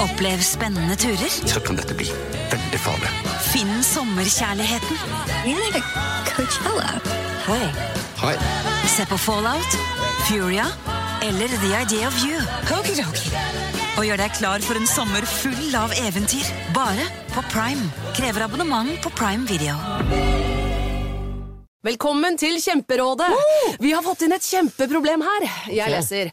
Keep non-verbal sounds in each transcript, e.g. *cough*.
Opplev spennende turer. Så kan dette bli veldig farlig. Finn sommerkjærligheten. Hei. Hei. Se på Fallout, Furia eller The Idea of You. Og gjør deg klar for en sommer full av eventyr. Bare på Prime. Krever abonnement på Prime Video. Velkommen til Kjemperådet! Vi har fått inn et kjempeproblem her. Jeg leser.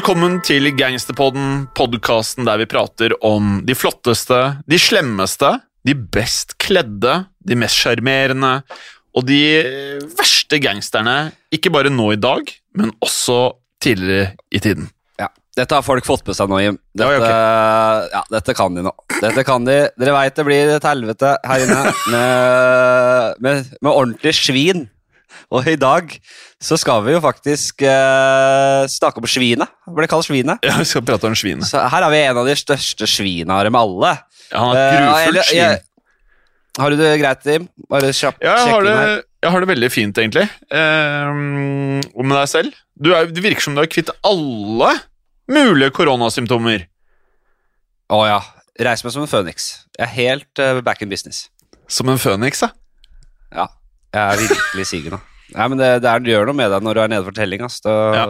Velkommen til Gangsterpodden, podkasten der vi prater om de flotteste, de slemmeste, de best kledde, de mest sjarmerende og de verste gangsterne, ikke bare nå i dag, men også tidligere i tiden. Ja, Dette har folk fått med seg nå, Jim. Dette, ja, ja, dette kan de nå. Dette kan de. Dere veit det blir et helvete her inne *laughs* med, med, med ordentlig svin. *laughs* Og i dag så skal vi jo faktisk eh, snakke om svinet. Ble kalt svinet? Ja, Vi skal prate om svinet. Så her har vi en av de største svina av dem alle. Ja, han har Eh, grufullt svin. Har du det greit, Jim? Bare kjapp Ja, jeg har, det, jeg har det veldig fint, egentlig. Ehm, og med deg selv? Du er, det virker som du har kvitt alle mulige koronasymptomer. Å ja. Reis meg som en føniks. Jeg er helt uh, back in business. Som en føniks, da. Ja, jeg er virkelig sigen nå. Nei, men det, det, er, det gjør noe med deg når du er nede for telling. ass. Da Ja.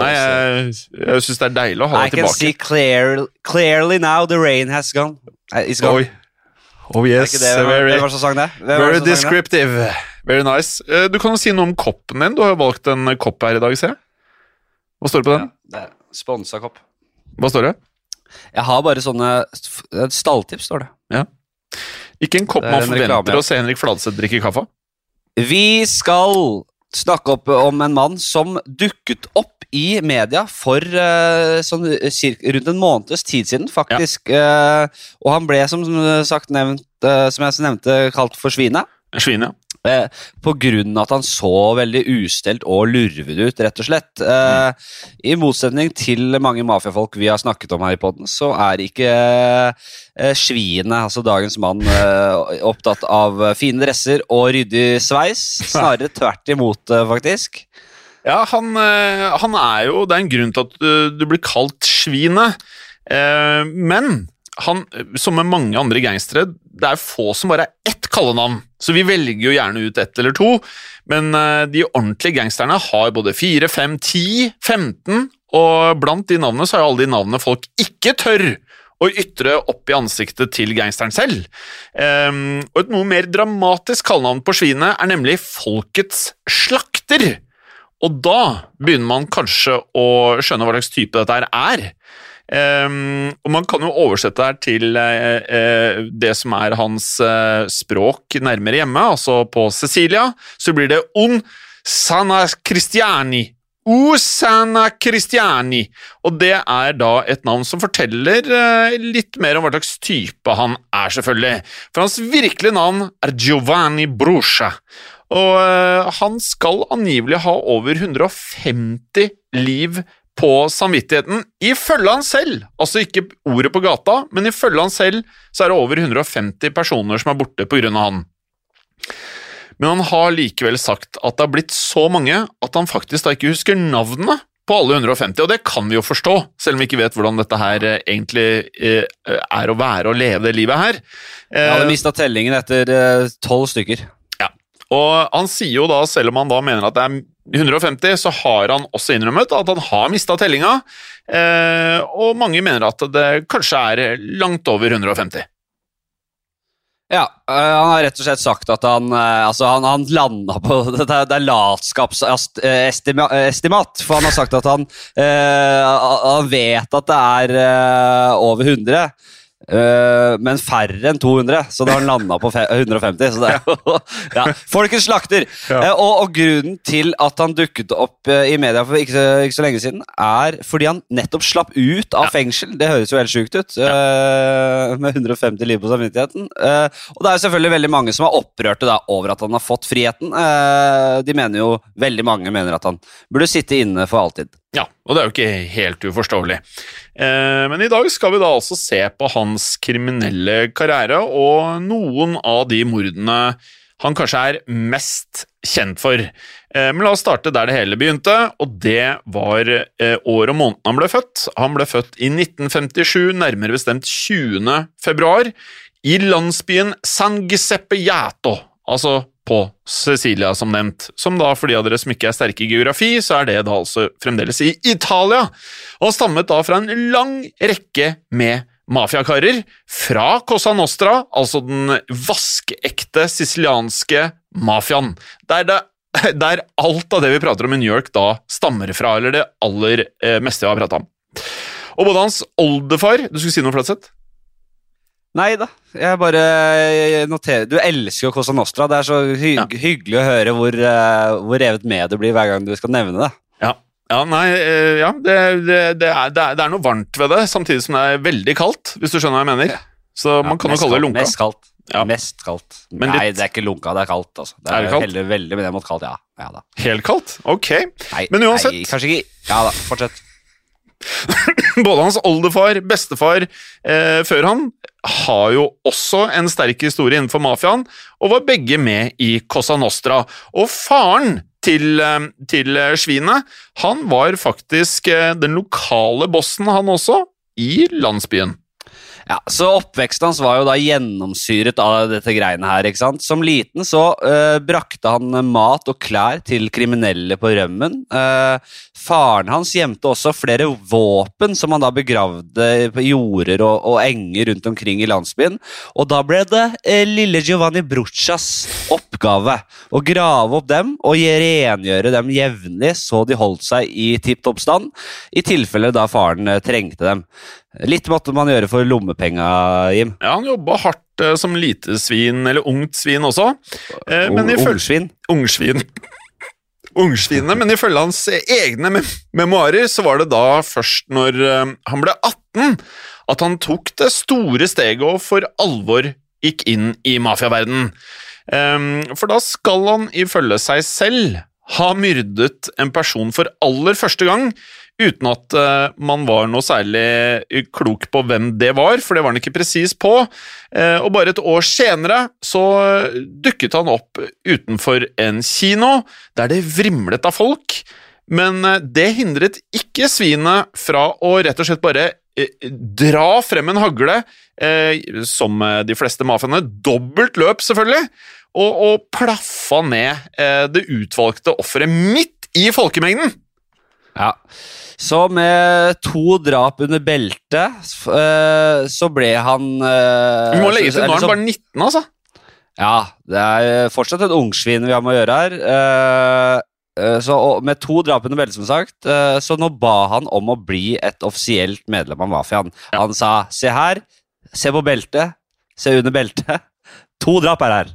Nei, jeg, jeg syns det er deilig å ha I deg can see clear, clearly now the rain has gone. It's gone. Oi. Oh yes, det very, sang very descriptive. Very nice. Eh, Du kan jo si noe om koppen din. Du har jo valgt en kopp her i dag, ser jeg. Hva står det på den? Ja, det Sponsa kopp. Hva står det? Jeg har bare sånne Stalltips, står det. Ikke en kopp man forventer å se Henrik Fladseth drikke kaffe av. Vi skal snakke opp om en mann som dukket opp i media for uh, sånn cirka, rundt en måneds tid siden, faktisk. Eh, og han ble, som sagt nevnt, uh, som jeg nevnte, kalt for Svinet. Svinet. ja. Eh, av at han så veldig ustelt og lurvet ut, rett og slett. Eh, I motsetning til mange mafiafolk vi har snakket om her i podden, så er ikke eh, Svinet, altså dagens mann, eh, opptatt av fine dresser og ryddig sveis. Snarere tvert imot, eh, faktisk. Ja, han, eh, han er jo Det er en grunn til at du, du blir kalt Svinet. Men han, som med mange andre gangstere, det er få som bare er ett kallenavn. Så vi velger jo gjerne ut ett eller to. Men eh, de ordentlige gangsterne har både fire, fem, ti, 15, og blant de navnene så er jo alle de navnene folk ikke tør å ytre opp i ansiktet til gangsteren selv. Ehm, og et noe mer dramatisk kallenavn på svinet er nemlig Folkets slakter. Og da begynner man kanskje å skjønne hva slags type dette er. Ehm, og man kan jo oversette her til eh, eh, det som er hans eh, språk nærmere hjemme, altså på Cecilia, så blir det un sana cristiani. Usana Cristiani. Og det er da et navn som forteller litt mer om hva slags type han er, selvfølgelig. For hans virkelige navn er Giovanni Bruscia. Og han skal angivelig ha over 150 liv på samvittigheten, ifølge han selv. Altså ikke ordet på gata, men ifølge han selv så er det over 150 personer som er borte av han. Men han har likevel sagt at det har blitt så mange at han faktisk da ikke husker navnene på alle 150, og det kan vi jo forstå, selv om vi ikke vet hvordan dette her eh, egentlig eh, er å være og leve det livet her. Jeg hadde Eh, mista tellingen etter tolv stykker. ja. Og han sier jo da, selv om han da mener at det er 150, så har han også innrømmet at han har mista tellinga, eh, og mange mener at det kanskje er langt over 150. Ja, øh, han har rett og slett sagt at han øh, Altså, han, han landa på Det *laughs* det er latskapsestimat, for han har sagt at han Han vet at det er over 100. øh, men færre enn 200, så da har han landa på 150. *laughs* Så det er jo *laughs* ja, Folkens slakter! Eh, og, og grunnen til at han dukket opp uh, i media for ikke så, ikke så lenge siden, er fordi han nettopp slapp ut av fengsel. Det høres jo helt sjukt ut, med 150 liv på samvittigheten. Og det er jo selvfølgelig veldig mange som er opprørte da, over at han har fått friheten. De mener jo, Veldig mange mener at han burde sitte inne for alltid. Ja, og det er jo ikke helt uforståelig. Eh, men i dag skal vi da altså se på hans kriminelle karriere og noen av de mordene han kanskje er mest kjent for. Eh, men la oss starte der det hele begynte, og det var eh, år og måneden han ble født. Han ble født i 1957, nærmere bestemt 20. februar, i landsbyen San Giuseppe Jato, altså på Cecilia, som nevnt. Som da, for de av dere som ikke er sterke i geografi, så er det da altså fremdeles i Italia. Og stammet da fra en lang rekke med mafiakarer fra Cosa Nostra, altså den vaskeekte sicilianske mafiaen. Der, *laughs* der alt av det vi prater om i New York da stammer fra, eller det aller eh, meste vi har prata om. Og både hans oldefar Du skulle si noe, Flatseth? Nei da, jeg bare jeg noterer Du elsker jo Cosa Nostra. Det er så hy Ja. hyggelig å høre hvor, eh, hvor revet med du blir hver gang du skal nevne det. Ja. Ja, nei, eh, ja, det, det, det, er, det, er, det er noe varmt ved det, samtidig som det er veldig kaldt, hvis du skjønner hva jeg mener. Så man kan jo kalle det lunka. Mest kaldt. Ja. Mest kaldt. Men Nei, det er ikke lunka, det er kaldt. Altså. Det Er er, det kaldt? heller veldig ned mot kaldt, ja. ja da. Helt kaldt? Ok. Nei, Men uansett. Nei, kanskje ikke Ja da, fortsett. *coughs* Både hans oldefar, bestefar eh, før han, har jo også en sterk historie innenfor mafiaen, og var begge med i Cosa Nostra. Og faren til, eh, til eh, svinet, han var faktisk eh, den lokale bossen, han også, i landsbyen. Ja, Så oppveksten hans var jo da gjennomsyret av dette greiene her. ikke sant? Som liten så uh, brakte han mat og klær til kriminelle på rømmen. Uh, faren hans gjemte også flere våpen som han da begravde på jorder og, og enger rundt omkring i landsbyen. Og da ble det uh, lille Giovanni Bruccias oppgave å grave opp dem og rengjøre dem jevnlig så de holdt seg i tipp topp stand, i tilfelle da faren trengte dem. Litt måtte man gjøre for lommepenga, Jim. Ja, Han jobba hardt eh, som lite svin, eller ungt svin også. Eh, men Ungsvin. Ungsvin. *laughs* Ungsvinene, men ifølge hans egne mem memoarer så var det da først når eh, han ble 18 at han tok det store steget og for alvor gikk inn i mafiaverdenen. Um, for da skal han ifølge seg selv ha myrdet en person for aller første gang, uten at eh, man var noe særlig klok på hvem det var, for det var han ikke presis på. Eh, og bare et år senere så dukket han opp utenfor en kino, der det vrimlet av folk. Men eh, det hindret ikke svinet fra å rett og slett bare eh, dra frem en hagle, eh, som eh, de fleste mafiaene, dobbelt løp selvfølgelig, og, og plaffa ned eh, det utvalgte offeret midt i folkemengden. Ja. Så med to drap under beltet, eh, så ble han eh, Vi må legge til, nå er han bare 19, altså. Ja, det er fortsatt et ungsvin vi har med å gjøre her. Eh, eh, så, med to drap under beltet, som sagt, eh, så nå ba han om å bli et offisielt medlem av mafiaen. Han sa 'se her, se på beltet, se under beltet'. *laughs* To drap er her.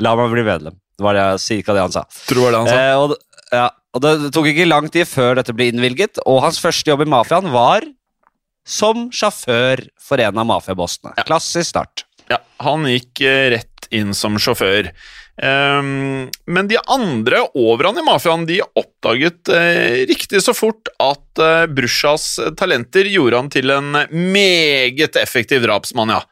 La meg bli medlem. Det var det, cirka det han sa. Tror det han sa. Eh, og, ja, og det tok ikke lang tid før dette ble innvilget, og hans første jobb i mafiaen var som sjåfør for en av mafiabossene. Klassisk start. Ja, han gikk eh, rett inn som sjåfør. Um, men de andre over han i mafiaen de oppdaget uh, riktig så fort at uh, Brusjas talenter gjorde han til en meget effektiv drapsmann, ja.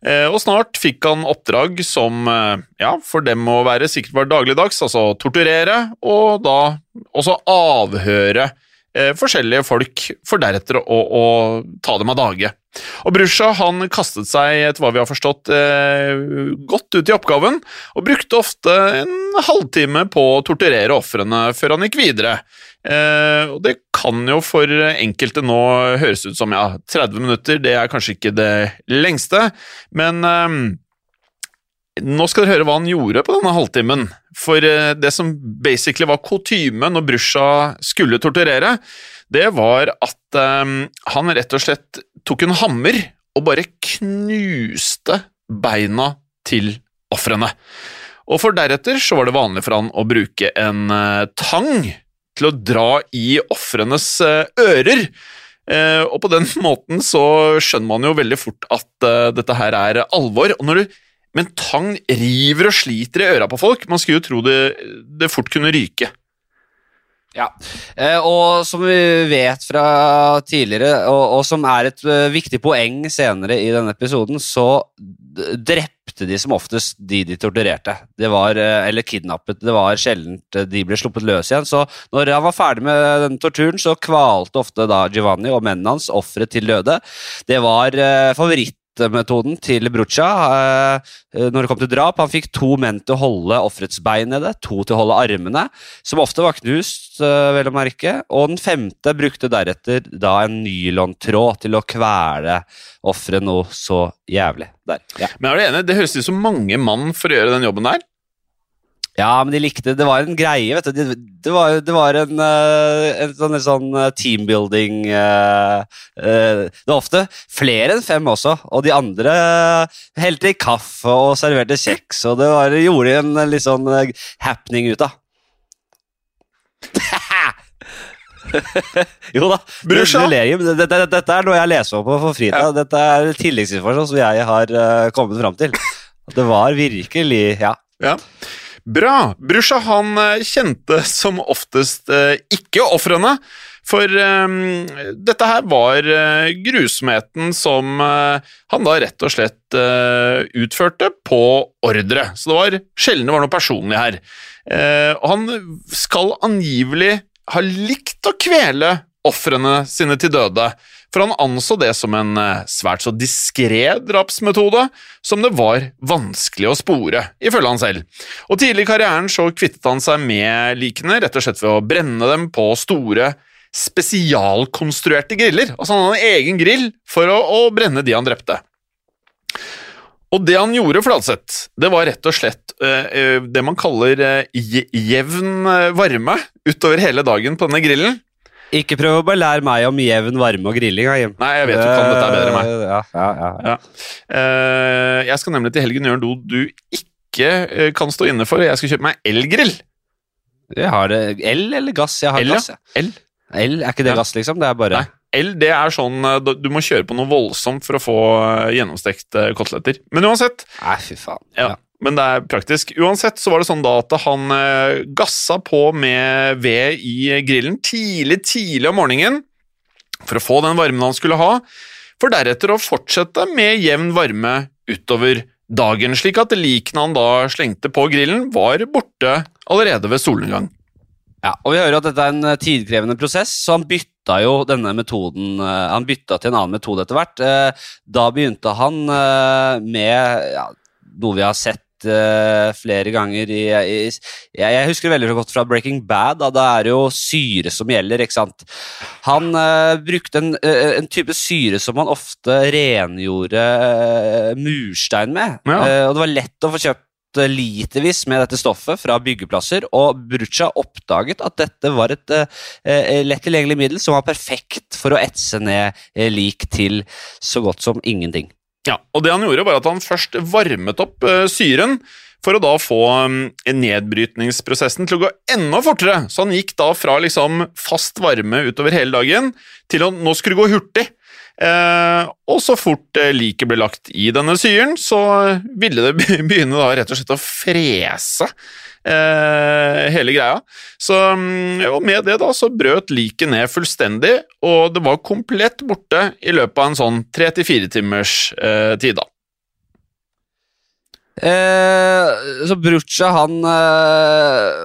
Eh, og snart fikk han oppdrag som eh, ja, for dem å være sikkert var dagligdags, altså torturere, og da også avhøre eh, forskjellige folk, for deretter å, å ta dem av dage. Og Brusha han kastet seg, etter hva vi har forstått, eh, godt ut i oppgaven, og brukte ofte en halvtime på å torturere ofrene før han gikk videre. Eh, og det kan jo for enkelte nå høres ut som ja, 30 minutter, det er kanskje ikke det lengste, men eh, nå skal dere høre hva han gjorde på denne halvtimen. For eh, det som basically var kutyme når Brusha skulle torturere, det var at eh, han rett og slett tok en hammer og bare knuste beina til ofrene. Og for deretter så var det vanlig for han å bruke en eh, tang til å dra i ofrenes eh, ører. Og på den *laughs* måten så skjønner man jo veldig fort at dette her er alvor. Og når du men tang river og sliter i øra på folk. Man skulle jo tro det, det fort kunne ryke. Ja, eh, og som vi vet fra tidligere, og, og som er et eh, viktig poeng senere i denne episoden, så drepte de som oftest de de torturerte. Det var, eh, eller kidnappet. Det var sjeldent eh, de ble sluppet løs igjen. Så når han var ferdig med denne torturen, så kvalte ofte da Giovanni og mennene hans offeret til døde. Det var eh, favorittmetoden til Brucha eh, når det kom til drap. Han fikk to menn til å holde offerets bein nede, to til å holde armene, som ofte var knust, eh, vel å merke, og den femte brukte deretter da en nylontråd til å kvele offeret noe så jævlig. Der. Ja. Men er du enig? Det høres ut som mange mann for å gjøre den jobben der. Ja, men de likte Det var en greie, vet du. Det, var, det var en, eh, en sånn, en sånn eh, teambuilding uh, uh, Det var ofte flere enn fem også, og de andre helte i kaffe og serverte kjeks, og det var, gjorde en litt sånn happening ut av. *laughs* jo da. Ler Dette, dette, dette er noe jeg leser opp på for fritid. Ja. Dette er tilleggsinformasjon som jeg har uh, kommet fram til. Det var virkelig Ja. Ja. Bra. Brusha han eh, kjente som oftest eh, ikke ofrene, for um, dette her var eh, grusomheten som han da rett og slett uh, utførte på ordre. Så det var sjelden det var noe personlig her. Uh, han skal angivelig ha likt å kvele ofrene sine til døde, for han anså det som en eh, svært så diskré drapsmetode som det var vanskelig å spore, ifølge han selv. Og tidlig i karrieren så kvittet han seg med likene rett og slett ved å brenne dem på store, spesialkonstruerte griller. Altså han hadde en egen grill for å, å brenne de han drepte. Og det han gjorde, Fladseth, det var rett og slett eh, eh, det man kaller eh, jevn varme utover hele dagen på denne grillen. Ikke prøv å bare lære meg om jevn varme og grilling. Jim. Nei, jeg vet du kan dette er bedre enn meg. Eh, Ja, ja, ja. Ja. Eh, jeg skal nemlig til helgen gjøre noe du ikke eh, kan stå inne for. Jeg skal kjøpe meg elgrill. Jeg har det El eller gass? Jeg har El, ja. gass. El. El, Er ikke det Ja. gass, liksom? Det er bare Nei. El, det er sånn eh, Du må kjøre på noe voldsomt for å få eh, gjennomstekte koteletter. Men uansett, Nei, fy faen. Ja, men det er praktisk. Uansett så var det sånn da at han eh, gassa på med ved i grillen tidlig, tidlig om morgenen for å få den varmen han skulle ha, for deretter å fortsette med jevn varme utover dagen, slik at likene han da slengte på grillen, var borte allerede ved solnedgang. Ja, og Vi hører at dette er en eh, tidkrevende prosess, så han bytta jo denne metoden eh, Han bytta til en annen metode etter hvert. Da begynte han med ja, noe vi har sett eh, flere ganger i, i jeg, jeg husker veldig godt fra Breaking Bad. Da det er jo syre som gjelder. ikke sant? Han uh, brukte en, eh, en type syre som man ofte rengjorde murstein med. Ja. Og det var lett å få kjøpt litervis med dette stoffet fra byggeplasser, og Brucha oppdaget at dette var et eh, lett tilgjengelig middel som var perfekt for å etse ned lik til så godt som ingenting. Ja, og det han gjorde var at han først varmet opp eh, syren for å da få um, nedbrytningsprosessen til å gå enda fortere. Så han gikk da fra liksom fast varme utover hele dagen til å nå skulle gå hurtig. Eh, og så fort eh, liket ble lagt i denne syren, så ville det *laughs* begynne da rett og slett å frese eh, hele greia. Så, mm, og med det da så brøt liket ned fullstendig, og det var komplett borte i løpet av en sånn tre til fire timers tid da. Eh, så Brucha, han eh,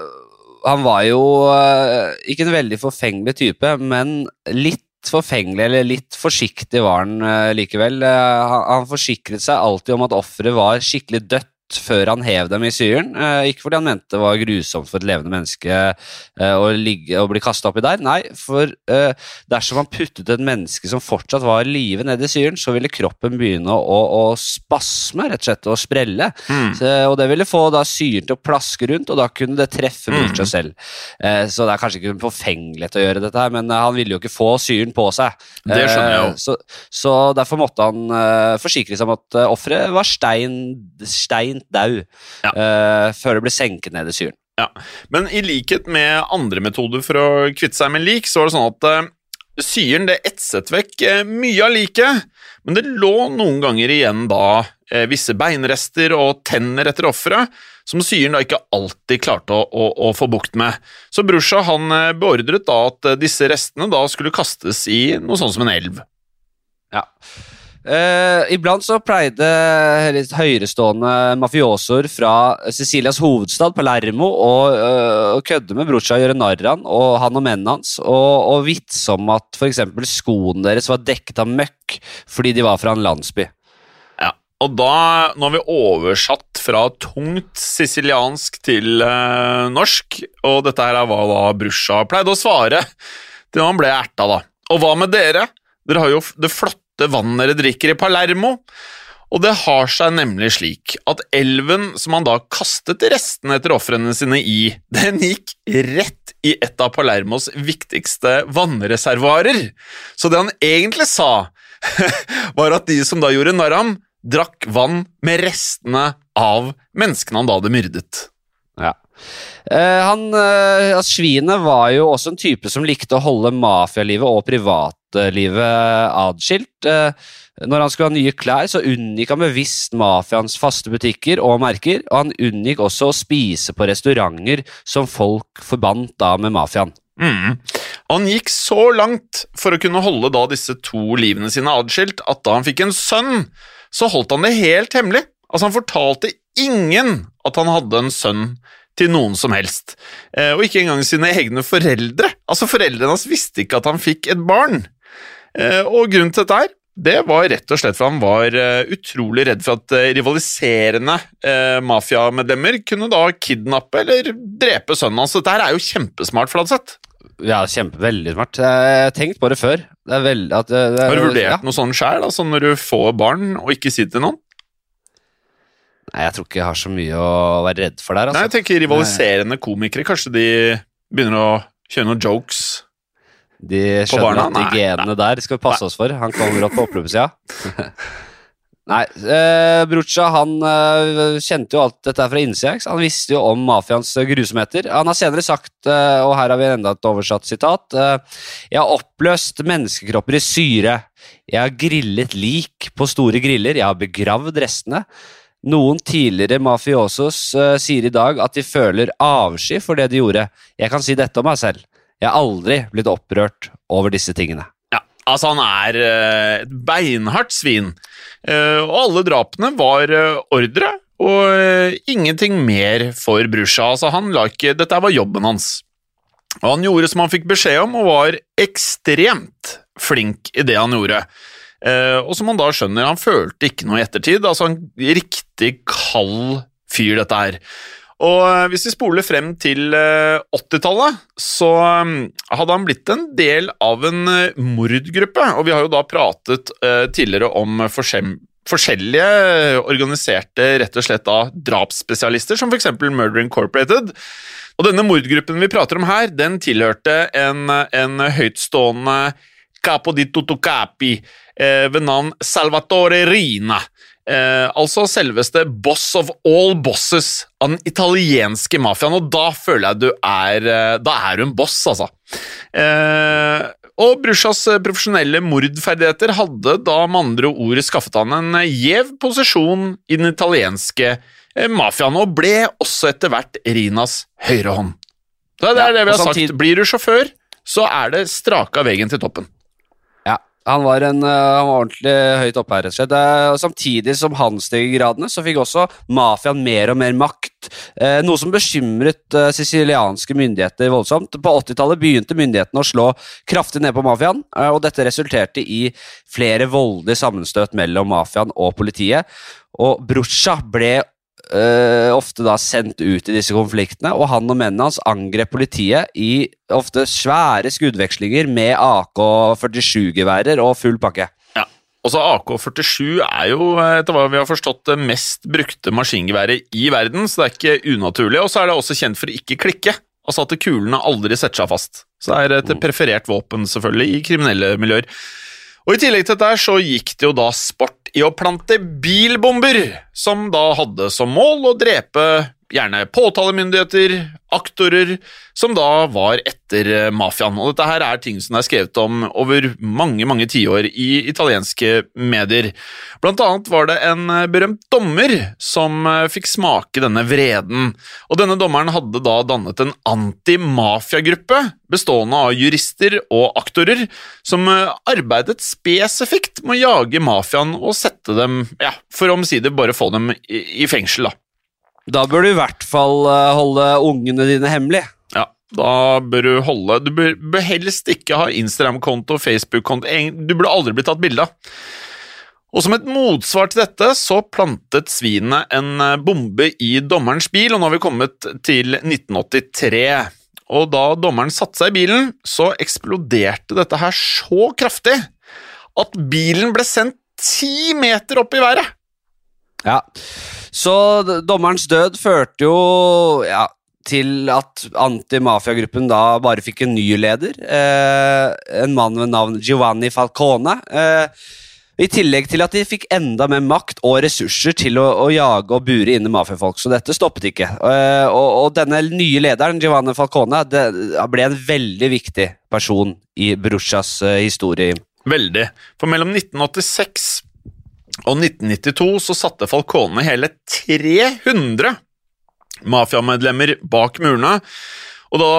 han var jo eh, ikke en veldig forfengelig type, men litt forfengelig, eller litt forsiktig var han eh, likevel. Eh, han, forsikret seg alltid om at offeret var skikkelig dødt før han hev dem i syren. Eh, ikke fordi han mente det var grusomt for et levende menneske eh, å, ligge, å bli kasta oppi der, nei, for eh, dersom han puttet et menneske som fortsatt var i live ned i syren, så ville kroppen begynne å, å, spasme, rett og slett, og sprelle. Så, og det ville få da syren til å plaske rundt, og da kunne det treffe Bucha selv. Eh, så det er kanskje ikke en forfengelighet å gjøre dette, her, men han ville jo ikke få syren på seg. Det skjønner jeg jo. Så, så derfor måtte han forsikre seg om at offeret var stein, stein dau Ja. uh, før det ble senket ned i syren. Ja, Men i likhet med andre metoder for å kvitte seg med lik, så var det sånn at uh, syren det etset vekk eh, mye av liket, men det lå noen ganger igjen da visse beinrester og tenner etter offeret, som syren da ikke alltid klarte å, å, å få bukt med. Så Brusha han beordret da at disse restene da skulle kastes i noe sånn som en elv. Ja. Eh, iblant så pleide litt høyerestående mafiosoer fra Sicilias hovedstad, Palermo, å uh, kødde med Brucia, gjøre narr av og han og mennene hans, og, og vitse om at f.eks. skoene deres var dekket av møkk fordi de var fra en landsby. Ja, og da, nå har vi oversatt fra tungt siciliansk til uh, norsk, og dette her er hva da brorsa pleide å svare til han ble erta, da. Og hva med dere? Dere har jo det flotte vannet dere drikker i Palermo. Og det har seg nemlig slik at elven som han da kastet restene etter ofrene sine i, den gikk rett i et av Palermos viktigste vannreservoarer. Så det han egentlig sa, *laughs* var at de som da gjorde narr av ham, drakk vann med restene av menneskene han da hadde myrdet. Ja. Eh, han, eh, Svinet var jo også en type som likte å holde mafialivet og privatlivet adskilt. atskilt. når han skulle ha nye klær, så unngikk han bevisst mafiaens faste butikker og merker, og han unngikk også å spise på restauranter som folk forbandt da med mafiaen. Mm. Han gikk så langt for å kunne holde da disse to livene sine adskilt, at da han fikk en sønn, så holdt han det helt hemmelig. Altså, han fortalte ingen at han hadde en sønn til noen som helst, eh, og ikke engang sine egne foreldre. Altså, foreldrene hans visste ikke at han fikk et barn. Eh, Og grunnen til dette her, det var rett og slett for han var eh, utrolig redd for at eh, rivaliserende eh, mafiamedlemmer kunne da kidnappe eller drepe sønnen hans. Dette her er jo kjempesmart, Fladseth. Ja, kjempe, veldig smart. Jeg har tenkt på det før. Det er vel, at, det, det, Har du vurdert ja. noe sånn sjøl, altså når du får barn og ikke sier til noen? Nei, jeg tror ikke jeg har så mye å være redd for der. Nei, Altså. jeg tenker rivaliserende komikere, kanskje de begynner å kjøre noen jokes. De skjønner barna? at de genene der skal vi passe oss for. Han kommer opp på oppløpssida. *laughs* Nei, eh, Brucha han eh, kjente jo alt dette fra innsida. Han visste jo om mafiaens eh, grusomheter. Han har senere sagt, eh, og her har vi enda et oversatt sitat eh, Jeg har oppløst menneskekropper i syre. Jeg har grillet lik på store griller. Jeg har begravd restene. Noen tidligere mafiosos uh, sier i dag at de føler avsky for det de gjorde. Jeg kan si dette om meg selv. Jeg har aldri blitt opprørt over disse tingene. Ja, altså han er eh, et beinhardt svin. Eh, og alle drapene var eh, ordre, og ingenting mer for Brusha. Altså han la ikke Dette var jobben hans. Og han gjorde som han fikk beskjed om, og var ekstremt flink i det han gjorde. Og som han da skjønner, han følte ikke noe i ettertid. Altså en riktig kald fyr, dette her. Og eh, hvis vi spoler frem til eh, 80-tallet, så eh, hadde han blitt en del av en eh, mordgruppe. Og vi har jo da pratet eh, tidligere om forskjellige organiserte rett og slett da drapsspesialister, som f.eks. Murder Incorporated. Og denne mordgruppen vi prater om her, den tilhørte en, en høytstående capo di tutto capi eh, ved navn Salvatore Rina. Eh, altså selveste boss of all bosses av den italienske mafiaen, og da føler jeg du er eh, Da er du en boss, altså. Eh, og Bruchas eh, profesjonelle mordferdigheter hadde da med andre ord skaffet han en eh, gjev posisjon i den italienske mafiaen, og ble også etter hvert Rinas høyre hånd. Så det er Ja, det vi har sagt. Blir du sjåfør, så er det straka veien til toppen. Han var, en, eh, han var ordentlig høyt oppe her, rett og slett. Samtidig som han steg i gradene, så fikk også mafiaen mer og mer makt. Eh, noe som bekymret eh, sicilianske myndigheter voldsomt. På 80-tallet begynte myndighetene å slå kraftig ned på mafiaen, og dette resulterte i flere voldelige sammenstøt mellom mafiaen og politiet. Og Brucha ble eh, ofte da sendt ut i disse konfliktene, og han og mennene hans angrep politiet i ofte svære skuddvekslinger med AK-47-geværer og full pakke. Ja. Også AK-47 er jo, etter hva vi har forstått, det mest brukte maskingeværet i verden, så det er ikke unaturlig. Og så er det også kjent for å ikke klikke. Altså at kulene aldri setter seg fast. Så det er et preferert våpen, selvfølgelig, i kriminelle miljøer. Og I tillegg til dette så gikk det jo da sport i å plante bilbomber, som da hadde som mål å drepe gjerne påtalemyndigheter, aktorer, som da var etter eh, mafiaen. Og dette her er ting som er skrevet om over mange mange tiår i italienske medier. Blant annet var det en eh, berømt dommer som eh, fikk smake denne vreden. Og denne dommeren hadde da dannet en anti-mafia-gruppe bestående av jurister og aktorer som arbeidet spesifikt med å jage mafiaen og sette dem, ja, for omsider bare få dem i fengsel, da. Da bør du i hvert fall eh, holde ungene dine hemmelig. Ja, da bør du holde Du bør, bør helst ikke ha Instagram-konto, Facebook-konto Du burde aldri bli tatt bilde av. Og som et motsvar til dette så plantet svinet en eh, bombe i dommerens bil, og nå har vi kommet til 1983. Og da dommeren satte seg i bilen, så eksploderte dette her så kraftig at bilen ble sendt ti meter opp i været. Ja, Så dommerens død førte jo ja, til at antimafiagruppen da bare fikk en ny leder. Eh, en mann ved navn Giovanni Falcone. Eh, I tillegg til at de fikk enda mer makt og ressurser til å, å jage og bure inne mafiafolk. Så dette stoppet ikke. Eh, og, og denne nye lederen, Giovanni Falcone, det ble en veldig viktig person i Bruchas eh, historie. Veldig. For mellom 1986 og 1992 så satte Falcone hele 300 mafiamedlemmer bak murene. Og da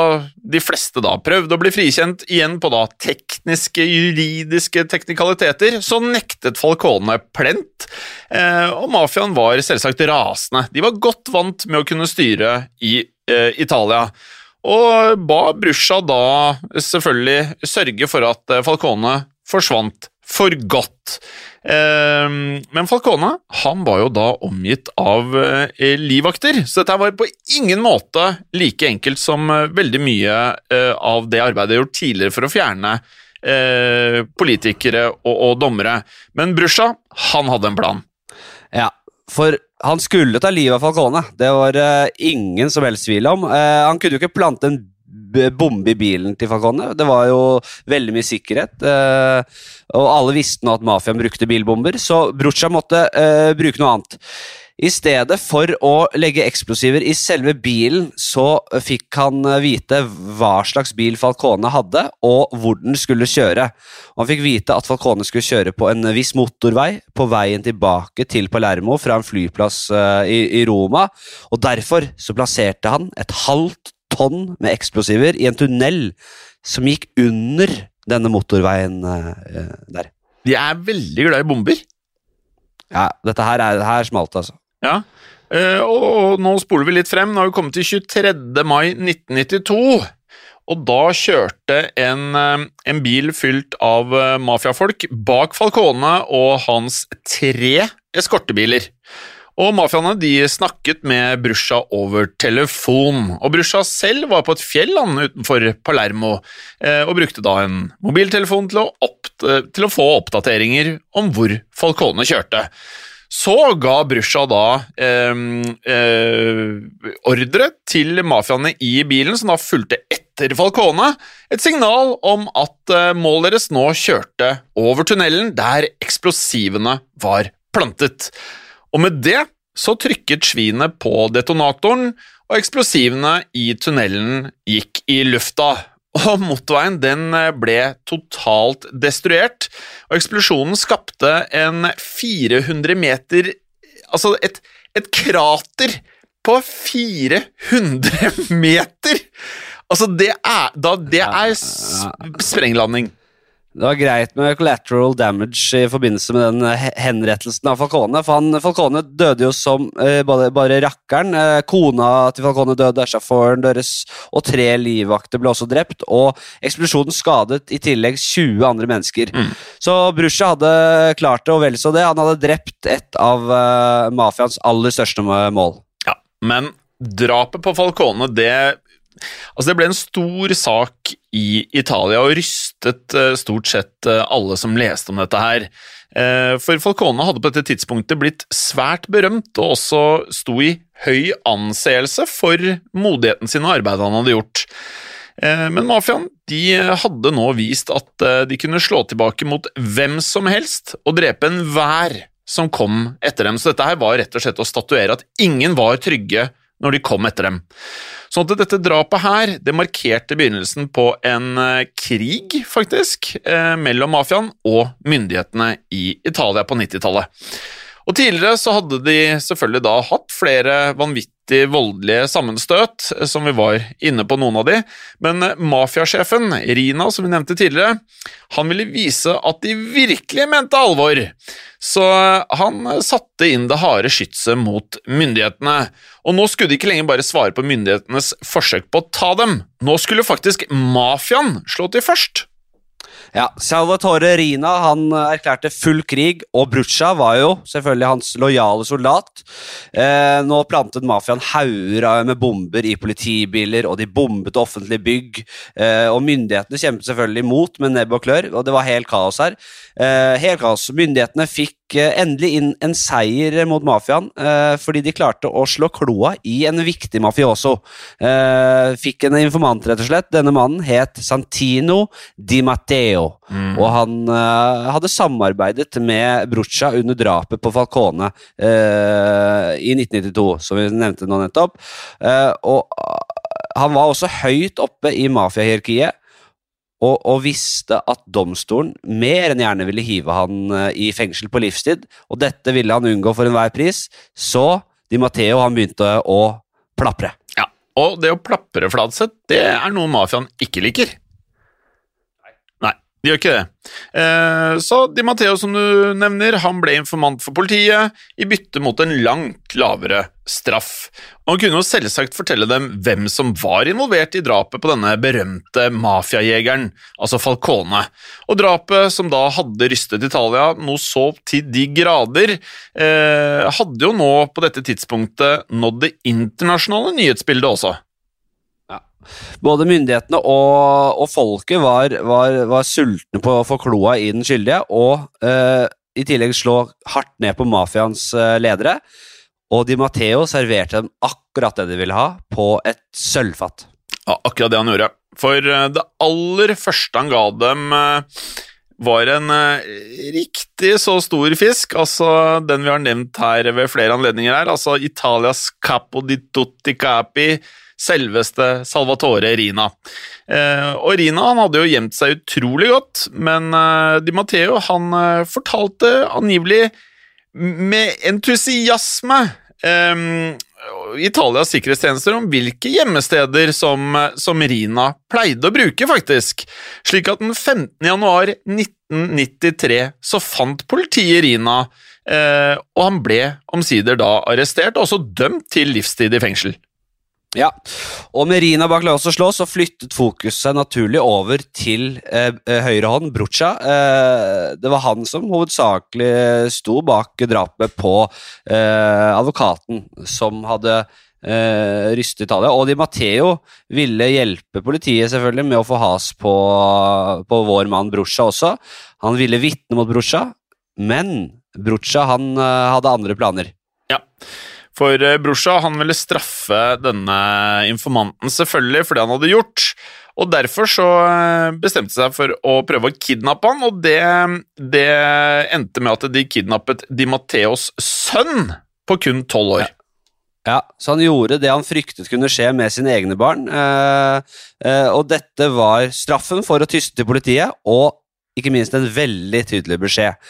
de fleste da prøvde å bli frikjent igjen på da tekniske, juridiske teknikaliteter, så nektet Falcone plent, eh, og mafiaen var selvsagt rasende. De var godt vant med å kunne styre i eh, Italia. Og ba Brusja da selvfølgelig sørge for at eh, Falcone forsvant for godt. Eh, Men Falcone han var jo da omgitt av eh, livvakter, så dette var på ingen måte like enkelt som eh, veldig mye eh, av det arbeidet gjort tidligere for å fjerne politikere og, og dommere. Men Bruscia, han hadde en plan. Ja, for han skulle ta livet av Falcone. Det var ingen som helst tvil om. Han kunne jo ikke plante en bombe i bilen til Falcone. Det var jo veldig mye sikkerhet. eh, og alle visste nå at mafiaen brukte bilbomber, så Brucha måtte eh, bruke noe annet. I stedet for å legge eksplosiver i selve bilen, så fikk han eh, vite hva slags bil Falcone hadde, og hvor den skulle kjøre. Han fikk vite at Falcone skulle kjøre på en viss motorvei på veien tilbake til Palermo fra en flyplass i Roma, og derfor så plasserte han et halvt tonn med eksplosiver i en tunnel som gikk under denne motorveien eh, der. De er veldig glad i bomber. Ja, dette her, er, her smalt det, altså. Ja, eh, og, og nå spoler vi litt frem. Nå har vi kommet til 23. mai 1992. Og da kjørte en, eh, en bil fylt av eh, mafiafolk bak Falcone og hans tre eskortebiler. Og mafiaene de snakket med Brusja over telefon. Og Brusja selv var på et fjell utenfor Palermo eh, og brukte da en mobiltelefon til å, opp, til å få oppdateringer om hvor Falcone kjørte. Så ga Brusja da eh, eh, ordre til mafiaene i bilen, som da fulgte etter Falcone, et signal om at eh, målet deres nå kjørte over tunnelen der eksplosivene var plantet. Og med det så trykket svinet på detonatoren, og eksplosivene i tunnelen gikk i lufta. Og motorveien den ble totalt destruert, og eksplosjonen skapte en 400 meter Altså et, et krater på 400 *laughs* meter! Altså, det er, da, det er sprenglanding. Det var greit med collateral damage i forbindelse med den eh, henrettelsen av Falcone. For han, Falcone døde jo som eh, bare, bare rakkeren. Eh, kona til Falcone døde, sjåføren deres og tre livvakter ble også drept. Og eksplosjonen skadet i tillegg 20 andre mennesker. Så Brusja hadde klart det, og vel så det. Han hadde drept et av eh, mafiaens aller største mål. Ja, men drapet på Falcone, det Altså, det ble en stor sak i Italia og rystet eh, stort sett eh, alle som leste om dette her. Eh, For Falcone hadde på dette tidspunktet blitt svært berømt og også sto i høy anseelse for modigheten sin og arbeidet han hadde gjort. Men mafiaen de hadde nå vist at de kunne slå tilbake mot hvem som helst og drepe enhver som kom etter dem. Så dette her var rett og slett å statuere at ingen var trygge når de kom etter dem. Sånn at dette drapet her, det markerte begynnelsen på en eh, krig, faktisk, eh, mellom mafiaen og myndighetene i Italia på 90-tallet. Og tidligere så hadde de selvfølgelig da hatt flere vanvittig voldelige sammenstøt, eh, som vi var inne på noen av de, men eh, mafiasjefen, Rina, som vi nevnte tidligere, han ville vise at de virkelig mente alvor. Så eh, han satte inn det harde skytset mot myndighetene. Og nå skulle de ikke lenger bare svare på myndighetenes forsøk på å ta dem. Nå skulle faktisk mafiaen slå til først. Ja, Salvatore Rina han erklærte full krig, og Brucha var jo selvfølgelig hans lojale soldat. Eh, nå plantet mafiaen hauger med bomber i politibiler, og de bombet offentlige bygg. Eh, og myndighetene kjempet selvfølgelig imot med nebb og klør, og det var helt kaos her. Eh, helt kaos. Myndighetene fikk eh, endelig inn en seier mot mafiaen, eh, fordi de klarte å slå kloa i en viktig mafioso. Eh, fikk en informant, rett og slett. Denne mannen het Santino Di Matteo. Og han hadde samarbeidet med Brucha under drapet på Falcone eh, i 1992, som vi nevnte nå nettopp. Eh, og han var også høyt oppe i mafiahierarkiet. Og, og visste at domstolen mer enn gjerne ville hive han eh, i fengsel på livstid. Og dette ville han unngå for enhver pris. Så Di Matteo han begynte å plapre. Ja, Og det å plapre Fladseth, det er noe mafiaen ikke liker. De gjør ikke det. Eh, så Di Matteo, som du nevner, han ble informant for politiet i bytte mot en langt lavere straff. Han kunne jo selvsagt fortelle dem hvem som var involvert i drapet på denne berømte mafiajegeren, altså Falcone. Og drapet, som da hadde rystet Italia noe så til de grader, eh, hadde jo nå på dette tidspunktet nådd det internasjonale nyhetsbildet også. Både myndighetene og, og folket var, var, var sultne på å få kloa i den skyldige, og eh, i tillegg slå hardt ned på mafiaens eh, ledere. Og Di Matteo serverte dem akkurat det de ville ha, på et sølvfat. Ja, akkurat det han gjorde. For eh, det aller første han ga dem, eh, var en eh, riktig så stor fisk. Altså den vi har nevnt her ved flere anledninger her. Altså Italias capo di tutti capi. Selveste Salvatore Rina. Eh, og Rina han hadde jo gjemt seg utrolig godt, men eh, Di Matteo han eh, fortalte angivelig med entusiasme um, Italias sikkerhetstjenester om hvilke gjemmesteder som, som Rina pleide å bruke, faktisk. Slik at den 15. januar 1993 så fant politiet Rina, eh, og han ble omsider da arrestert og også dømt til livstid i fengsel. Ja, og med Rina bak lås og slå så flyttet fokuset naturlig over til eh, eh, høyre hånd, Brucha. Eh, det var han som hovedsakelig sto bak drapet på eh, advokaten som hadde eh, rystet Italia. Og Di Matteo ville hjelpe politiet selvfølgelig med å få has på, på vår mann Brucha også. Han ville vitne mot Brucha, men Brucha han eh, hadde andre planer. Ja, for eh, han ville straffe denne informanten selvfølgelig for det han hadde gjort, og derfor så eh, bestemte seg for å prøve å kidnappe han, og det, det endte med at de kidnappet Di Matteos sønn på kun tolv år. Ja, så han gjorde det han fryktet kunne skje med sine egne barn. Eh, eh, og dette var straffen for å tyste til politiet, og ikke minst en veldig tydelig beskjed.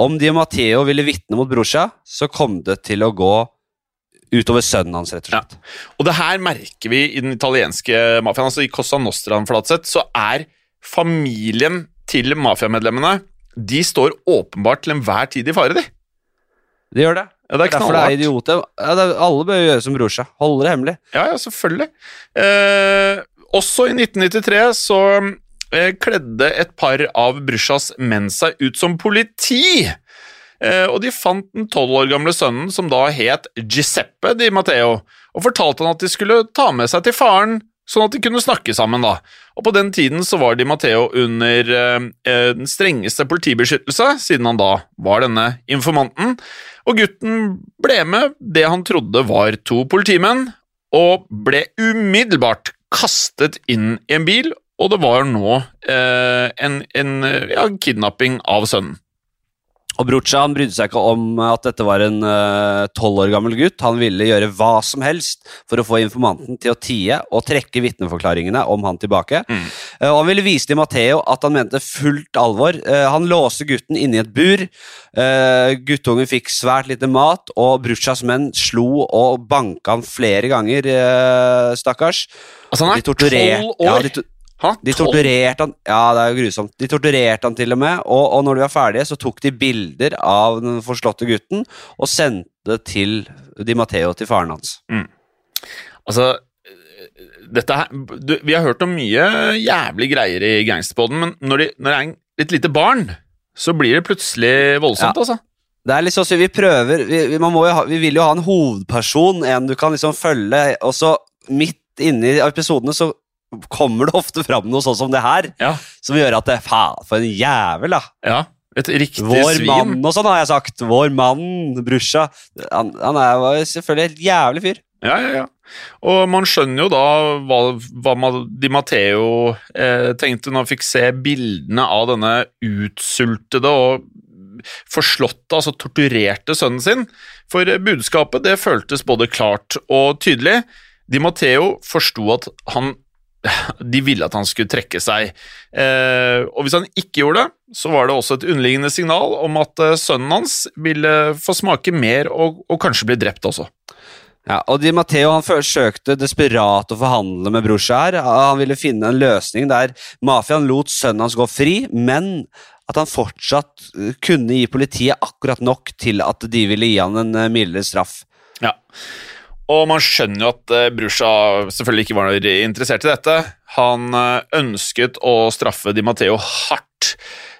Om Di Matteo ville vitne mot brorsa, så kom det til å gå utover sønnen hans, rett og slett. Og det her merker vi i den italienske mafiaen. altså I Cosa Nostra Flatseth, så er familien til mafiamedlemmene de står åpenbart til enhver tid i fare, de. De gjør det. Ja, det er Derfor det er idioter. Ja, det er, alle bør gjøre som bror seg. Holde det hemmelig. Ja, ja, selvfølgelig. Eh, også i 1993 så eh, kledde et par av Brushas menn seg ut som politi. Eh, og de fant den tolv år gamle sønnen, som da het Giuseppe Di Matteo, og fortalte han at de skulle ta med seg til faren, sånn at de kunne snakke sammen. da. Og På den tiden så var Di Matteo under eh, eh, den strengeste politibeskyttelse, siden han da var denne informanten. Og gutten ble med det han trodde var to politimenn, og ble umiddelbart kastet inn i en bil, og det var nå eh, en, en ja, kidnapping av sønnen. Og Brucha han brydde seg ikke om at dette var en tolv år gammel gutt. Han ville gjøre hva som helst for å få informanten til å tie og trekke vitneforklaringene om han tilbake. Mm. Uh, og Han ville vise til Matheo at han mente fullt alvor. Uh, han låste gutten inne i et bur. Eh, guttungen fikk svært lite mat, og Bruchas menn slo og banka han flere ganger, eh, stakkars. Altså, han er tolv år! Ja, Hæ? de torturerte han Ja, det er jo grusomt. De torturerte han til og med, og, og når de var ferdige, så tok de bilder av den forslåtte gutten og sendte til Di Matteo til faren hans. Altså, dette her du, Vi har hørt om mye jævlig greier i gangsterpodden, men når, de, når det er en, et lite barn, så blir det plutselig voldsomt, Ja. altså. Det er litt så vi prøver vi, ha, vi vil jo ha en hovedperson, en du kan liksom følge, og så midt inni episodene så kommer det ofte fram noe sånn som det her, Ja. som gjør at det, faen, for en jævel, da. ja. Et riktig Vår svin. mann og sånn, har jeg sagt. Vår mann, brusja. Han, han er jo selvfølgelig et jævlig fyr. Ja, ja, ja. Og man skjønner jo da hva, hva Di Matteo eh, tenkte når han fikk se bildene av denne utsultede og forslåtte, altså torturerte sønnen sin. For budskapet det føltes både klart og tydelig. Di Matteo forsto at han *laughs* de ville at han skulle trekke seg. Eh, og hvis han ikke gjorde det, så var det også et underliggende signal om at eh, sønnen hans ville få smake mer og, og kanskje bli drept også. Ja, og Di Matteo han forsøkte desperat å forhandle med brorsa. Han ville finne en løsning der mafiaen lot sønnen hans gå fri, men at han fortsatt eh, kunne gi politiet akkurat nok til at de ville gi han en eh, mildere straff. Ja. Og man skjønner jo at eh, selvfølgelig ikke var interessert i dette. Han eh, ønsket å straffe Di Matteo hardt.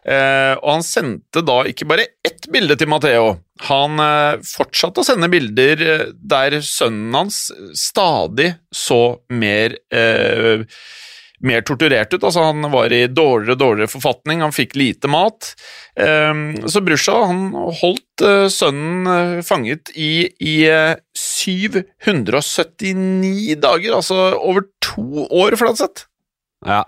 Eh, og han sendte da ikke bare ett bilde til Matteo. Han eh, fortsatte å sende bilder der sønnen hans stadig så mer eh, mer torturert ut. altså Han var i dårligere og dårligere forfatning, han fikk lite mat. Ehm, Så Brusha han holdt eh, sønnen eh, fanget i, i eh, 779 dager, altså over to år, for det sett. Ja.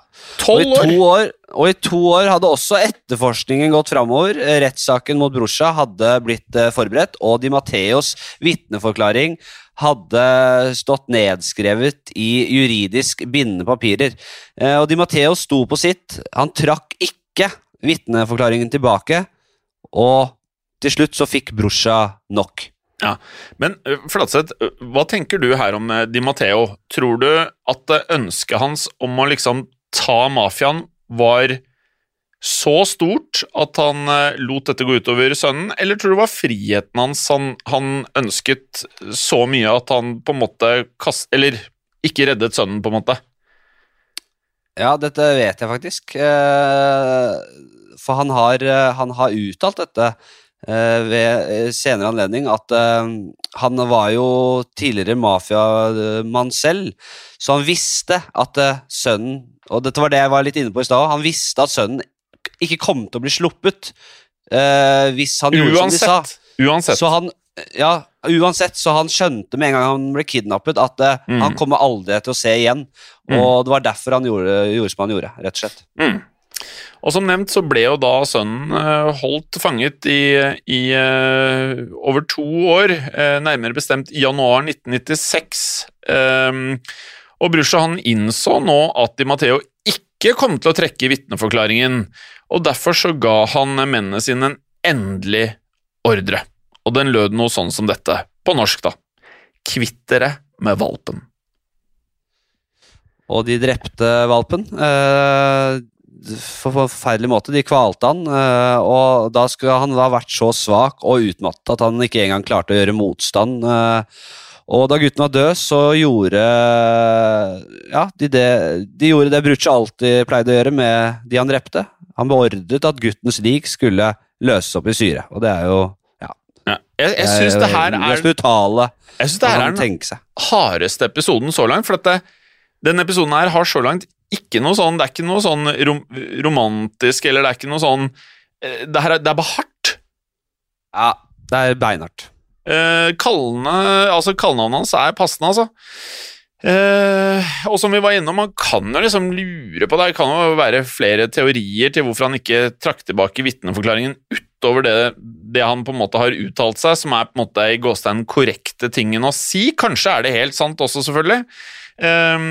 Og i, år! og i to år hadde også etterforskningen gått framover. Rettssaken mot brorsa hadde blitt eh, forberedt, og Di Matteos vitneforklaring hadde stått nedskrevet i juridisk bindende papirer. Eh, Og Di Matteo sto på sitt. Han trakk ikke vitneforklaringen tilbake, og til slutt så fikk brorsa nok. Ja, Men Flatseth, hva tenker du her om Di Matteo? Tror du at ønsket hans om å liksom ta mafiaen var så stort at han lot dette gå utover sønnen, eller tror du det var friheten hans han, han ønsket så mye at han på en måte kast... Eller ikke reddet sønnen, på en måte? Ja, dette vet jeg faktisk. Eh, For han har, han har uttalt dette ved eh, senere anledning, at eh, han var jo tidligere mafiamann selv, så han visste at eh, sønnen Og dette var det jeg var litt inne på i stad. Han visste at sønnen ikke kom til å bli sluppet eh, hvis han gjorde som de sa. Uansett. Uansett. Så han, ja, uansett, så han skjønte med en gang han ble kidnappet, at eh, Mm. han kommer aldri til å se igjen. Og det var derfor han gjorde, gjorde som han gjorde, rett og slett. Mm. Og som nevnt så ble jo da sønnen eh, holdt fanget i, i eh, over to år, eh, nærmere bestemt i januar 1996. Um, og Brusja han innså nå at Di Matteo ikke kom til å trekke vitneforklaringen, og derfor så ga han mennene sine en endelig ordre. Og den lød noe sånn som dette, på norsk da. Kvitt dere med valpen. Og de drepte valpen. Eh, forferdelig måte. De kvalte han, eh, og da skulle han ha vært så svak og utmattet at han ikke engang klarte å gjøre motstand. eh, og da gutten var død, så gjorde ja, de, det, de gjorde det Brucci alltid pleide å gjøre med de han drepte. Han beordret at guttens lik skulle løses opp i syre, og det er jo ja, Ja. Jeg, jeg syns det her er Jeg synes det her er den hardeste episoden så langt. For at det, den episoden her har så langt ikke noe sånn Det er ikke noe sånn rom, romantisk, eller det er ikke noe sånn eh, Det, her er, det er bare hardt. Ja, det er beinhardt. Eh, kallene, altså, kallenavnet hans er passende, altså. Eh, og som vi var innom, man kan jo liksom lure på det. Det kan jo være flere teorier til hvorfor han ikke trakk tilbake vitneforklaringen utover det, det han på en måte har uttalt seg, som er på en måte i gåstein korrekte tingen å si. Kanskje er det helt sant også, selvfølgelig. Eh,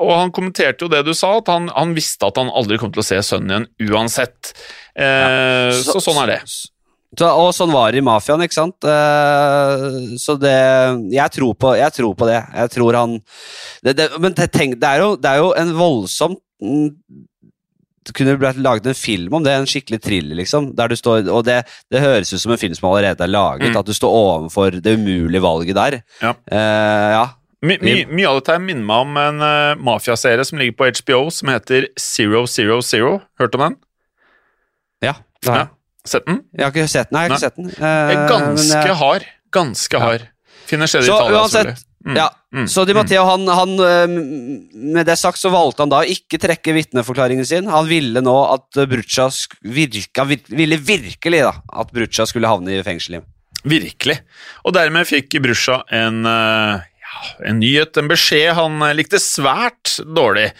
og han kommenterte jo det du sa, at han, han visste at han aldri kom til å se sønnen igjen uansett. Eh, så, sånn er det. Så, og sånn var det i mafiaen, ikke sant? Eh, så det jeg tror, på, jeg tror på det. Jeg tror han det, det, Men te- tenk, det, er jo, det er jo en voldsom mm, Det kunne blitt laget en film om det, en skikkelig thriller, liksom. Der du står, og det, det høres ut som en film som allerede er laget, Mm. at du står overfor det umulige valget der. Ja. Uh, ja. My, my, mye av dette minner meg om en uh, mafiaserie som ligger på HBO, som heter Zero Zero Zero. Hørt om den? ja, det har Ja. Sett den? Jeg har ikke sett den. Jeg har ikke Nei. sett den. Uh, Ganske jeg- hard. Ganske hard. Finner sted i Italia, selvfølgelig. Mm. ja. Mm. Så Di Matteo, han, han øh, Med det sagt så valgte han da å ikke trekke vitneforklaringen sin. Han ville nå at Brucha virka, vir, ville virkelig da at Brucha skulle havne i fengsel. Virkelig. Og dermed fikk Brucha en, ja, en nyhet, en beskjed han eh, likte svært dårlig.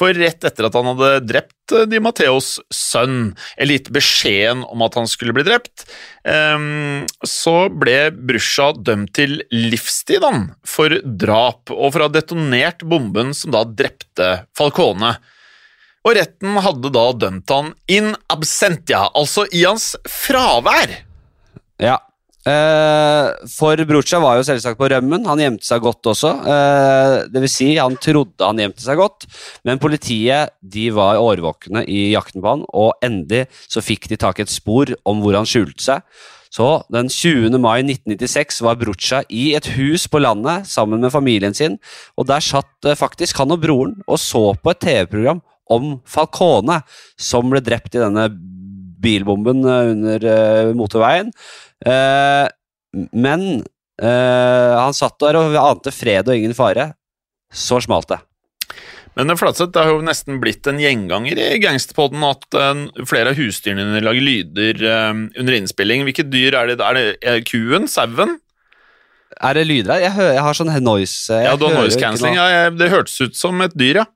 For rett etter at han hadde drept eh, Di Matteos sønn, eller gitt beskjeden om at han skulle bli drept, ehm, så ble Brusha dømt til livstid for drap, og for å ha detonert bomben som da drepte Falcone. Og retten hadde da dømt han in absentia, altså i hans fravær. Ja. Eh, for Brucha var jo selvsagt på rømmen. Han gjemte seg godt også. Eh, det vil si, han trodde han gjemte seg godt, men politiet de var årvåkne i jakten på han, og endelig så fikk de tak i et spor om hvor han skjulte seg. Så den 20. mai 1996 var Brucha i et hus på landet sammen med familien sin, og der satt eh, faktisk han og broren og så på et TV-program om Falcone, som ble drept i denne bilbomben under motorveien. Eh, men uh, han satt der og ante fred og ingen fare. Så smalt det. Men det Flatseth, det har jo nesten blitt en gjenganger i Gangsterpodden at uh, flere av husdyrene lager lyder under innspilling. Hvilke dyr er det? Er det er kuen? Sauen? Er det lyder her? Jeg, jeg har sånn noise jeg Ja, du har noise cancelling. Ja, jeg- det hørtes ut som et dyr, ja.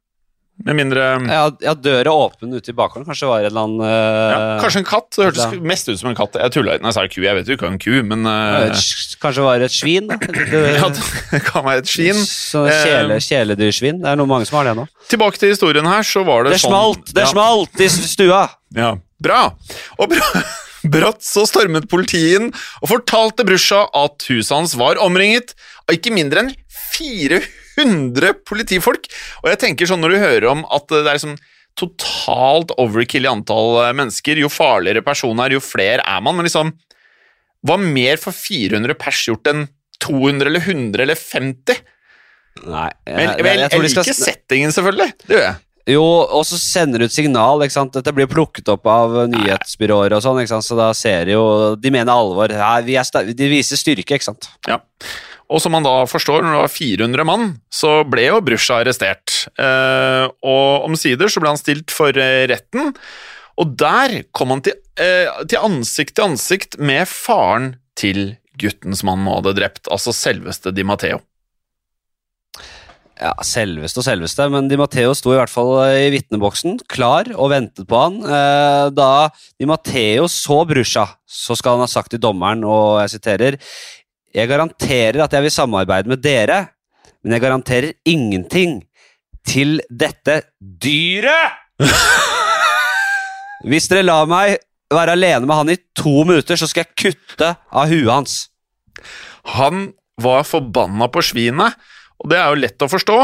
Med mindre Ja, ja, døra åpen ute i bakgården. Kanskje det var en eller annen ja, eh, Kanskje en katt? Det hørtes Ja. mest ut som en katt. Jeg tulla ikke når jeg sa ku. Jeg vet jo ikke hva en ku, men uh... Kanskje det var et svin? Da. Det, *laughs* ja, det kan være et svin. Så Eh, kjæledyrsvin. Det er noe mange som har det nå. Tilbake til historien her, så var det, Det smalt! Det ja. smalt i stua! Ja, bra. Og bra. *laughs* brått så stormet politiet inn og fortalte Brusha at huset hans var omringet av ikke mindre enn 400 politifolk. Og jeg tenker sånn når du hører om at det er sånn totalt overkill i antall eh, mennesker, jo farligere person er, jo flere er man, men liksom Hva mer for 400 pers gjort enn 200 eller 100 eller 50? Nei, Men, jeg- jeg, jeg, de skal- settingen, selvfølgelig. Det gjør jeg. Jo, og så sender ut signal. ikke sant? Dette blir plukket opp av nyhetsbyråer og sånn, ikke sant? så da ser de jo De mener alvor. Ja, de viser styrke, ikke sant. Ja. Og som man da forstår, når det var 400 mann, så ble jo Brusha arrestert. Eh, og omsider så ble han stilt for eh, retten, og der kom han til, eh, til ansikt til ansikt med faren til gutten som han hadde drept, altså selveste Di Matteo. Ja, Selveste og selveste, men Di Matteo sto i hvert fall i vitneboksen, klar og ventet på han. Da Di Matteo så Brusha, så skal han ha sagt til dommeren, og jeg siterer Jeg garanterer at jeg vil samarbeide med dere, men jeg garanterer ingenting til dette dyret! *laughs* Hvis dere lar meg være alene med han i to minutter, så skal jeg kutte av huet hans. Han var forbanna på svinet, og det er jo lett å forstå.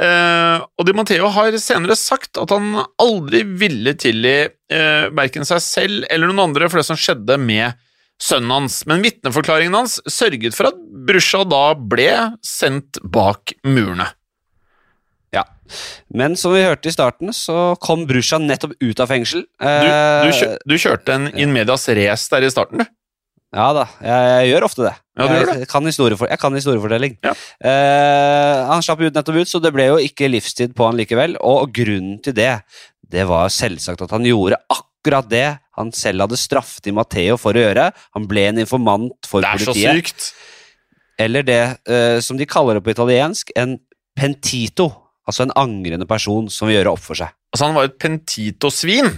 Eh, og Di Matteo har senere sagt at han aldri ville tilgi eh, verken seg selv eller noen andre for det som skjedde med sønnen hans, men vitneforklaringen hans sørget for at Brusja da ble sendt bak murene. Ja. Men som vi hørte i starten, så kom Brusja nettopp ut av fengsel. Du, du, kjør, du kjørte en in medias race der i starten, du. Ja da, jeg, jeg gjør ofte det. Ja, jeg, det. Kan historiefor, jeg kan historiefortelling. Ja. Eh, han slapp ut nettopp ut, så det ble jo ikke livstid på han likevel. Og grunnen til det, det var selvsagt at han gjorde akkurat det han selv hadde straffet i Matteo for å gjøre. Han ble en informant for politiet. Det er så sykt. Eller det eh, som de kaller det på italiensk, en pentito. Altså en angrende person som vil gjøre opp for seg. Altså, han var et pentito-svin.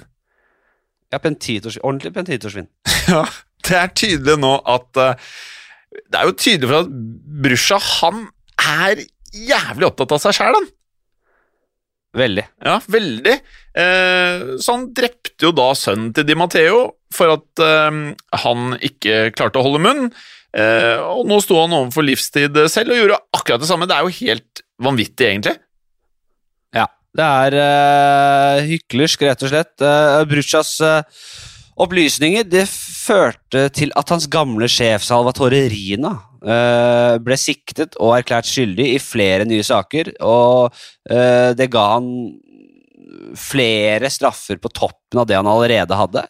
Ja, pentito, ordentlig pentitosvin. *laughs* Ja, det er tydelig nå at uh, Det er jo tydelig for at Brusha, han er jævlig opptatt av seg sjæl, han. Veldig. Ja, veldig. Eh, så han drepte jo da sønnen til Di Matteo for at eh, han ikke klarte å holde munn. Eh, og nå sto han overfor livstid selv og gjorde akkurat det samme. Det er jo helt vanvittig, egentlig. Ja, det er eh, hyklersk, rett og slett. Uh, Bruchas eh, opplysninger det førte til at hans gamle sjef Salvatore Rina eh, ble siktet og erklært skyldig i flere nye saker, og eh, det ga han flere straffer på toppen av det han allerede hadde.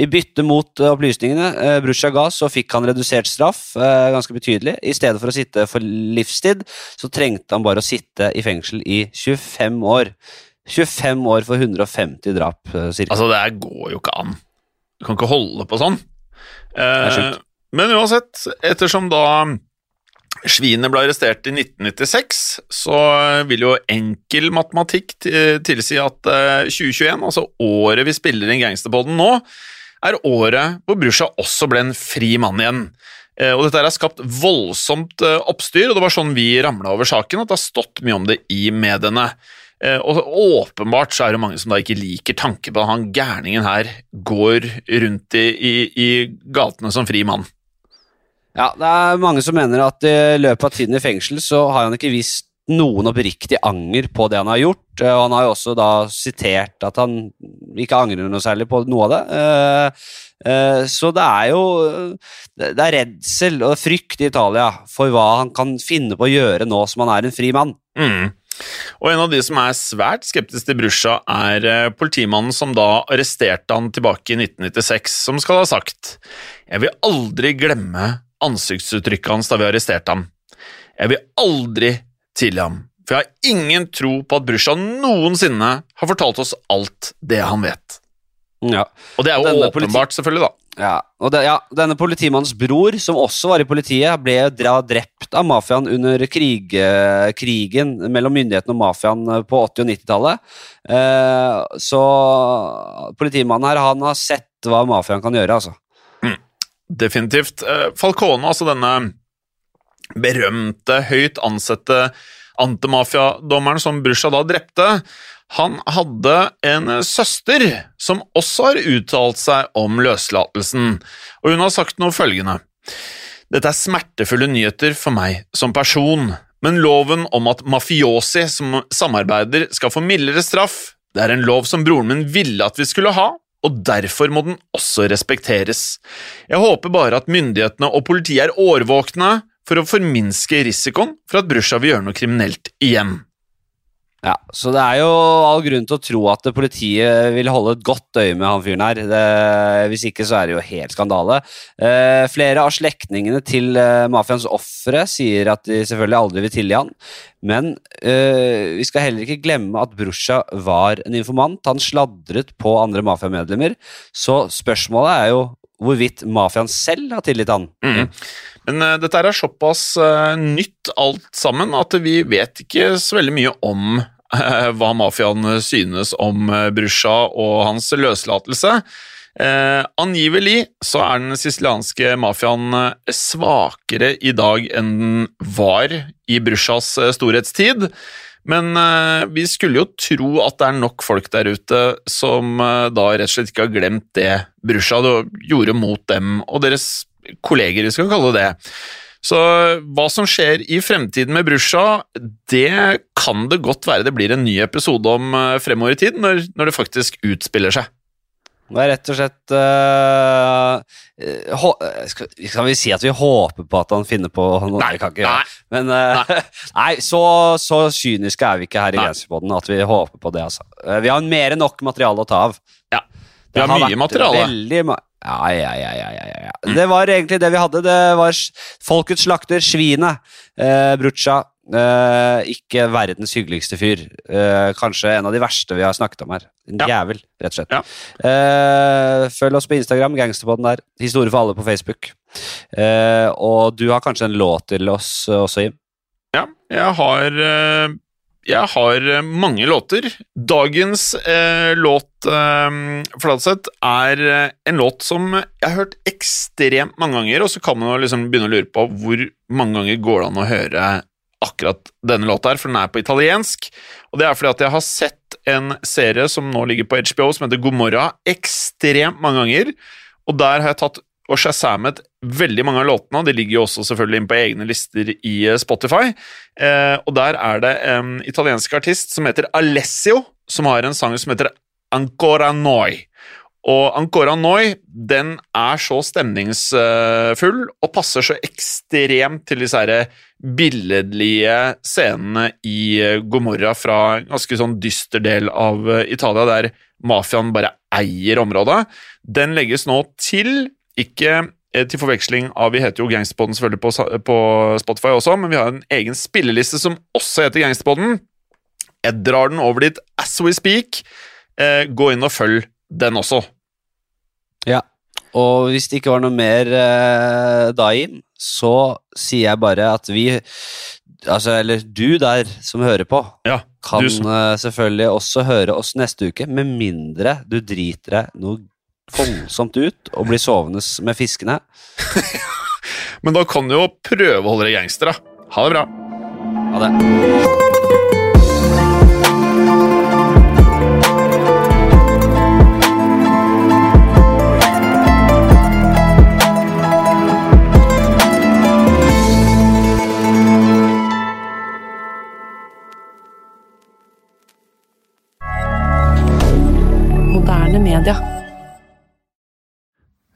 I bytte mot eh, opplysningene eh, Brucha ga, så fikk han redusert straff eh, ganske betydelig. I stedet for å sitte for livstid, så trengte han bare å sitte i fengsel i 25 år. 25 år for 150 drap, eh, cirka. Altså, det her går jo ikke an. Du kan ikke holde på sånn. Det er Eh, sjukt. Men uansett, ettersom da Svinet ble arrestert i 1996, så vil jo enkel matematikk tilsi at eh, 2021, altså året vi spiller inn Gangsterpodden nå, er året hvor Brusha også ble en fri mann igjen. Eh, Og dette har skapt voldsomt eh, oppstyr, og det var sånn vi ramla over saken, at det har stått mye om det i mediene. Eh, Og åpenbart så er det mange som da ikke liker tanken på at han gærningen her går rundt i, i, i gatene som fri mann. Ja, det er mange som mener at i løpet av tiden i fengsel så har han ikke vist noen oppriktig anger på det han har gjort. eh, Og han har jo også da sitert at han ikke angrer noe særlig på noe av det. Eh, eh, Så det er jo Det er redsel og frykt i Italia for hva han kan finne på å gjøre nå som han er en fri mann. Mm. Og en av de som er svært skeptisk til Brusha, er politimannen som da arresterte han tilbake i 1996, som skal ha sagt Jeg vil aldri glemme ansiktsuttrykket hans da vi arresterte ham. Jeg vil aldri tilgi ham, for jeg har ingen tro på at Brusha noensinne har fortalt oss alt det han vet. Ja. Og det er jo Denne åpenbart, selvfølgelig, da. Ja, og det, ja, Denne politimannens bror, som også var i politiet, ble drept av mafiaen under krig, eh, krigen mellom myndighetene og mafiaen eh, på 80- og 90-tallet. Eh, så politimannen her han har sett hva mafiaen kan gjøre, altså. Definitivt. Eh, Falcone, altså denne berømte, høyt ansette antimafiadommeren som Brusha da drepte, han hadde en søster som også har uttalt seg om løslatelsen, og hun har sagt noe følgende. Dette er smertefulle nyheter for meg som person, men loven om at mafiosi som samarbeider skal få mildere straff, det er en lov som broren min ville at vi skulle ha, og derfor må den også respekteres. Jeg håper bare at myndighetene og politiet er årvåkne for å forminske risikoen for at Brusja vil gjøre noe kriminelt igjen. Ja, Så det er jo all grunn til å tro at politiet vil holde et godt øye med han fyren her. Det, hvis ikke så er det jo helt skandale. Eh, flere av slektningene til eh, mafiaens ofre sier at de selvfølgelig aldri vil tilgi han. Men eh, vi skal heller ikke glemme at Brusha var en informant. Han sladret på andre mafiamedlemmer. Så spørsmålet er jo hvorvidt mafiaen selv har tilgitt han. Mm. Men eh, dette er såpass eh, nytt alt sammen at vi vet ikke så veldig mye om hva mafiaen synes om uh, Brusha og hans løslatelse. Eh, angivelig så er den sicilianske mafiaen eh, svakere i dag enn den var i Brushas eh, storhetstid. Men eh, vi skulle jo tro at det er nok folk der ute som eh, da rett og slett ikke har glemt det Brusha gjorde mot dem og deres kolleger, vi skal kalle det. Så hva som skjer i fremtiden med Brusja, det kan det godt være det blir en ny episode om eh, fremover i tid, når, når det faktisk utspiller seg. Det er rett og slett øh, skal, skal vi si at vi håper på at han finner på noe? Nei, kan ikke nei. Men uh, *laughs* nei, så, så kyniske er vi ikke her i Nei. Grensepoden at vi håper på det. Altså. Vi har mer enn nok materiale å ta av. Ja. Vi Det har mye materiale. Veldig ja, ja, ja, ja, ja, ja. Det var egentlig det vi hadde. Det var Folkets slakter, Svinet. Eh, Brucha. Eh, ikke verdens hyggeligste fyr. Eh, kanskje en av de verste vi har snakket om her. En Ja. jævel, rett og slett. Ja. Eh, følg oss på Instagram, Gangsterpodden der. Historie for alle på Facebook. Eh, og du har kanskje en låt til oss også, Jim? Ja, jeg har eh, Jeg har eh, mange låter. Dagens eh, låt, eh, Fladseth, er eh, en låt som jeg har hørt ekstremt mange ganger, og så kan man jo liksom begynne å lure på hvor mange ganger går det an å høre akkurat denne låta her, for den er på italiensk. Og det er fordi at jeg har sett en serie som nå ligger på HBO, som heter Gomorra, ekstremt mange ganger, og der har jeg tatt og shazamet veldig mange av låtene, og de ligger jo også selvfølgelig inn på egne lister i eh, Spotify. Eh, og der er det en italiensk artist som heter Alessio, som har en sang som heter Ancora Noi. Og Ancora Noi den er så stemningsfull og passer så ekstremt til disse her billedlige scenene i eh, Gomorra fra en ganske sånn dyster del av eh, Italia, der mafiaen bare eier området. Den legges nå til, ikke til forveksling av Vi heter jo Gangsterpodden selvfølgelig på, på Spotify også, men vi har en egen spilleliste som også heter Gangsterpodden. Jeg drar den over dit as we speak. Eh, gå inn og følg den også. Ja. Og hvis det ikke var noe mer eh, da, Jim, så sier jeg bare at vi Altså, eller du der som hører på, Ja, kan som- eh, selvfølgelig også høre oss neste uke, med mindre du driter deg noe voldsomt ut og blir sovende med fiskene. *laughs* Men da kan du jo prøve å holde deg gangster, da. Ha det bra. Ha det.